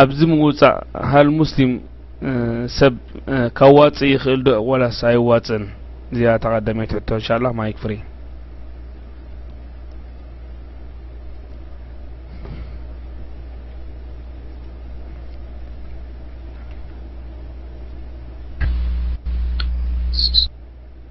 ኣብዚ ምውጻእ ሃል ሙስሊም ሰብ ካዋጽእ ይኽእል ዶ ወላስ ኣይዋጽእን? እዚኣ እታ ቀዳመይቲ ሕቶ እንሻላ ማይክ ፍሪ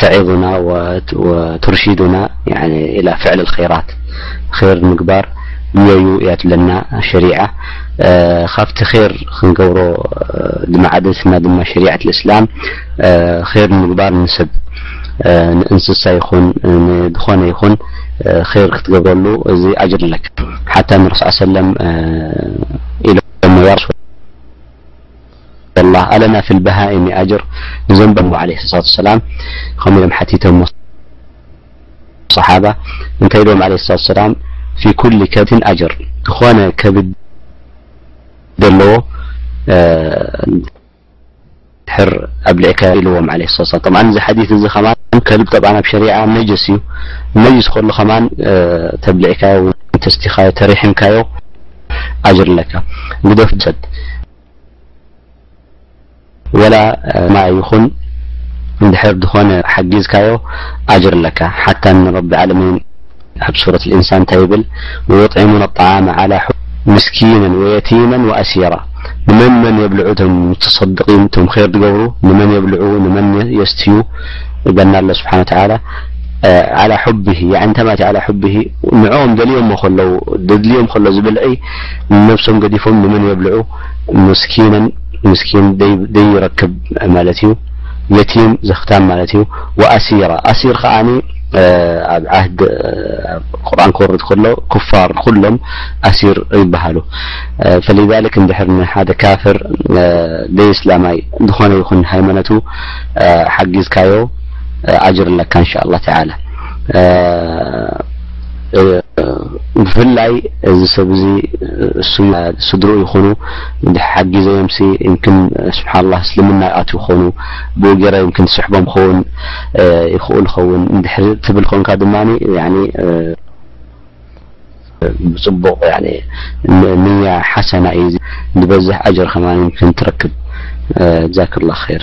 ተዒዙና ወቱርሺዱና ኢላ ፍዕል ልራት ር ምግባር ንዮዩ እያ ትብለና ሸሪዓ ካብቲ ር ክንገብሮ ድመዓደትና ድማ ሸሪዓት እስላም ር ንምግባር ንስብ ንእንስሳ ይኹን ንዝኾነ ይኹን ር ክትገብረሉ እዚ ኣጅር ኣለክ ሓታ ንረስ ሰለም ኢሎ ኣላ ኣለና ፊል በሃኢሚ ኣጅር ንዞም በ ዓለይሂ ሰላቱ ወሰላም ከምኡ ኢሎም ሓቲቶሞ ሰሓባ እንታይ ኢሎም ዓለይሂ ሰላቱ ወሰላም ፊ ኩሊ ከብድን ኣጅር ዝኾነ ከብድ ዘለዎ ሕር ኣብልዕካ ኢልዎም ለ ስ ጠ እዚ ሓዲ እዚ ከማ ከልብ ጠብ ኣብ ሸሪዓ ነጅስ እዩ ነጅስ ከሉ ከማ ተብልዕካዮ ተስቲኻዮ ተሪሕምካዮ ኣጅር ኣለካ ግደፍ ሰድ ወላ ማይ ይኹን እንድሕር ዝኾነ ሓጊዝካዮ ኣጅር ኣለካ ሓታ ንረቢ ዓለመይን ኣብ ሱረት ልእንሳን እንታይ ይብል ወዩጥዒሙን ኣጣዓመ ዓላ ሑ ምስኪነን ወየቲመን ወኣሲራ ንመን መን የብልዑ እቶም ሙተሰድቂን እቶም ኼር ዝገብሩ ንመን የብልዑ ንመን የስትዩ ይብለና ኣሎ ስብሓን ወተዓላ ዓላ ሑብሂ ያዕኒ እንታይ ማለት እዩ ዓላ ሑብሂ ንዕኦም ደልዮሞ ከለዉ ደድልዮም ከሎ ዝብልዒ ንነብሶም ገዲፎም ንመን የብልዑ ምስኪንን ምስኪን ደይረክብ ማለት እዩ የቲም ዘኽታም ማለት እዩ ወኣሲራ ኣሲር ከዓኒ ኣብ ዓህድ ቁርን ክወርድ ከሎ ኩፋር ኩሎም ኣሲር ይበሃሉ ፈሊዛልክ እንድሕር ንሓደ ካፍር ደይእስላማይ ዝኾነ ይኹን ሃይማኖቱ ሓጊዝካዮ ኣጅር ኣለካ እንሻ ኣላ ተዓላ ብፍላይ እዚ ሰብ እዚ እሱ ስድርኡ ይኹኑ ሓጊዘዮምሲ ይምክን ስብሓንላ እስልምና ይኣትው ይኾኑ ብኡ ገይረ ይምክን ስሕቦም ኸውን ይኽእሉ ኸውን እንድሕሪ ትብል ኮንካ ድማ ብፅቡቕ ንያ ሓሰና እዩ ዝበዝሕ ኣጅር ከማ ይምክን ትረክብ ጀዛክላ ኸይር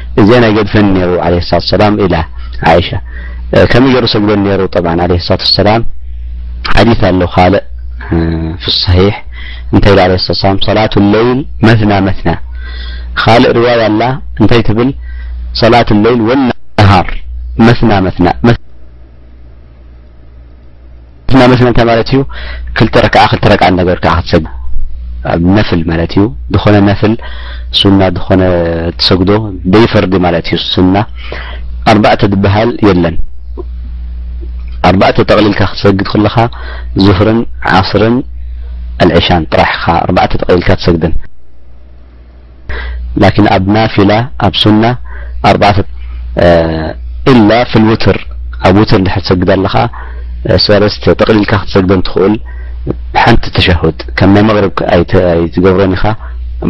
እዚኤን ኣይገድፈን ነሩ ዓለይሂ ሰላቱ ሰላም ኢላ ዓኢሻ ከመይ ገሩ ሰግደን ነሩ ጠብዓን ዓለይሂ ሰላቱ ሰላም ሓዲት ኣሎ ካልእ ፊ ሰሒሕ እንታይ ኢላ ዓለይሂ ሰላቱ ሰላም ሰላቱ ለይል መትና መትና ካልእ ርዋያ ኣላ እንታይ ትብል ሰላቱ ለይል ወነሃር መትና መትና ሱና መስለ እንታይ ማለት እዩ ክልተ ረክዓ ክልተ ረክዓ እናገበርካ ክትሰግድ ኣብ ነፍል ማለት እዩ ዝኾነ ነፍል ሱና ዝኾነ ትሰግዶ ደይፈርዲ ማለት እዩ ሱና ኣርባዕተ ዝበሃል የለን ኣርባዕተ ጠቕሊልካ ክትሰግድ ከለኻ ዙህርን ዓስርን ኣልዕሻን ጥራሕ ኢኻ ኣርባዕተ ጠቕሊልካ ትሰግደን ላኪን ኣብ ናፊላ ኣብ ሱና ኣርባዕተ ኢላ ፊል ውትር ኣብ ውትር እንድሕር ትሰግድ ኣለኻ ሰለስተ ጠቕሊልካ ክትሰግደን ትኽእል ሓንቲ ተሸሁድ ከም ናይ መቕርብ ኣይትገብሮን ኢኻ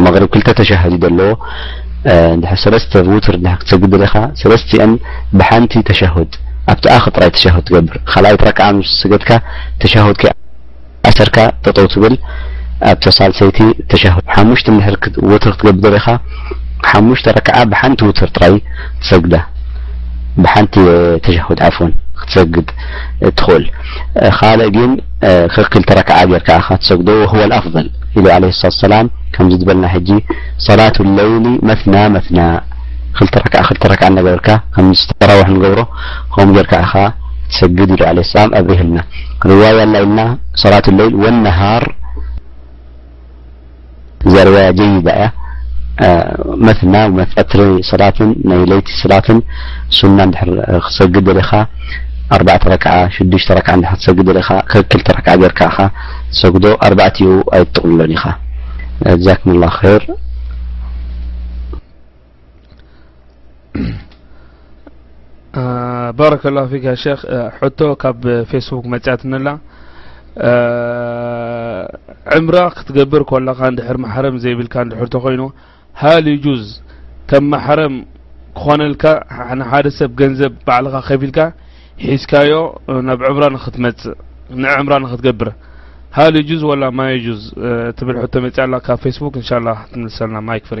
መቕርብ ክልተ ተሸሃዲ ዘለዎ እንድሕር ሰለስተ ውትር እንድሕር ክትሰግድ ኣለኻ ሰለስቲአን ብሓንቲ ተሸሁድ ኣብቲ ኣኽ ጥራይ ተሸሁድ ትገብር ካልኣይቲ ረክዓ ምስ ሰገድካ ተሸሁድ ኣሰርካ ጠጠው ትብል ኣብታ ሳልሰይቲ ተሻሁድ ሓሙሽተ እንድሕር ክት ወትር ክትገብር ደሊኻ ሓሙሽተ ረክዓ ብሓንቲ ውትር ጥራይ ትሰግዳ ብሓንቲ ተሻሁድ ዓፍወን ክትሰግድ ትኽእል ካልእ ግን ክልተ ረክዓ ጌርካ ኢኻ ትሰግዶ ወህወ ኣፍል ኢሉ ዓለይሂ ሰላቱ ሰላም ከምዚ ዝበልና ሕጂ ሰላቱ ለይሊ መትና መትና ክልተ ረክዓ ክልተ ረክዓ እናገበርካ ከምዚ ተራዊሕ ንገብሮ ከምኡ ጌርካ ኢኻ ሰግድ ኢሉ ዓለይሂ ሰላም ኣብሪህልና ርዋያ ኣላ ኢልና ሶላት ለይል ወነሃር እዛ ርዋያ ጀይዳ እያ መትና መፈትሪ ሶላትን ናይ ለይቲ ሶላትን ሱና እንድሕር ክሰግድ ደሊኻ ኣርባዕተ ረክዓ ሽዱሽተ ረክዓ እንድሕር ትሰግድ ደሊኻ ክክልተ ረክዓ ጌርካ ኢኻ ትሰግዶ ኣርባዕቲኡ ኣይትጥቕልሎን ኢኻ ጀዛኩም ላ ኸይር ባረከ ላሁ ፊክ ያ ሸክ ሕቶ ካብ ፌስቡክ መፅያትና ኣላ ዕምራ ክትገብር ኮለኻ እንድሕር ማሕረም ዘይብልካ እንድሕር ተኮይኑ ሃል ይጁዝ ከም ማሕረም ክኾነልካ ንሓደ ሰብ ገንዘብ ባዕልኻ ከፊልካ ሒዝካዮ ናብ ዕምራ ንክትመፅእ ንዕምራ ንክትገብር ሃል ይጁዝ ወላ ማ ይጁዝ ትብል ሕቶ መፅያ ኣላ ካብ ፌስቡክ እንሻ ላ ክትምልሰልና ማይክ ፍሬ